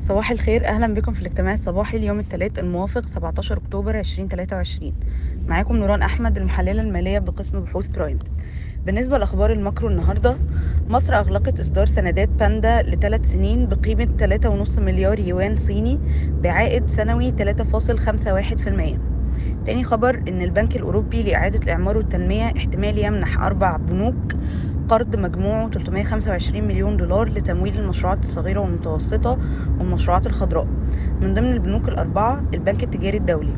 صباح الخير أهلا بكم في الاجتماع الصباحي اليوم الثلاث الموافق 17 أكتوبر 2023 معاكم نوران أحمد المحللة المالية بقسم بحوث برايم بالنسبة لأخبار ال macro النهاردة مصر أغلقت إصدار سندات باندا لثلاث سنين بقيمة 3.5 مليار يوان صيني بعائد سنوي 3.51% تاني خبر إن البنك الأوروبي لإعادة الإعمار والتنمية احتمال يمنح أربع بنوك قرض مجموعه 325 مليون دولار لتمويل المشروعات الصغيرة والمتوسطة والمشروعات الخضراء. من ضمن البنوك الأربعة البنك التجاري الدولي.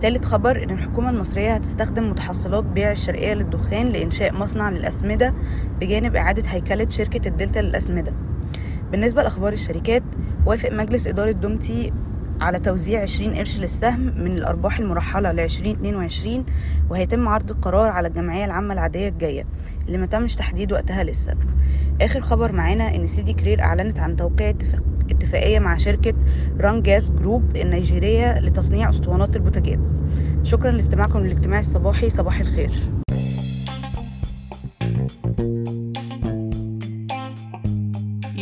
تالت خبر إن الحكومة المصرية هتستخدم متحصلات بيع الشرقية للدخان لإنشاء مصنع للأسمدة بجانب إعادة هيكلة شركة الدلتا للأسمدة. بالنسبة لأخبار الشركات وافق مجلس إدارة دومتي على توزيع 20 قرش للسهم من الأرباح المرحلة ل 2022 وهيتم عرض القرار على الجمعية العامة العادية الجاية اللي ما تمش تحديد وقتها لسه. آخر خبر معانا إن سيدي كرير أعلنت عن توقيع اتفاق اتفاقية مع شركة ران جاز جروب النيجيرية لتصنيع أسطوانات البوتاجاز. شكرا لاستماعكم للاجتماع الصباحي صباح الخير.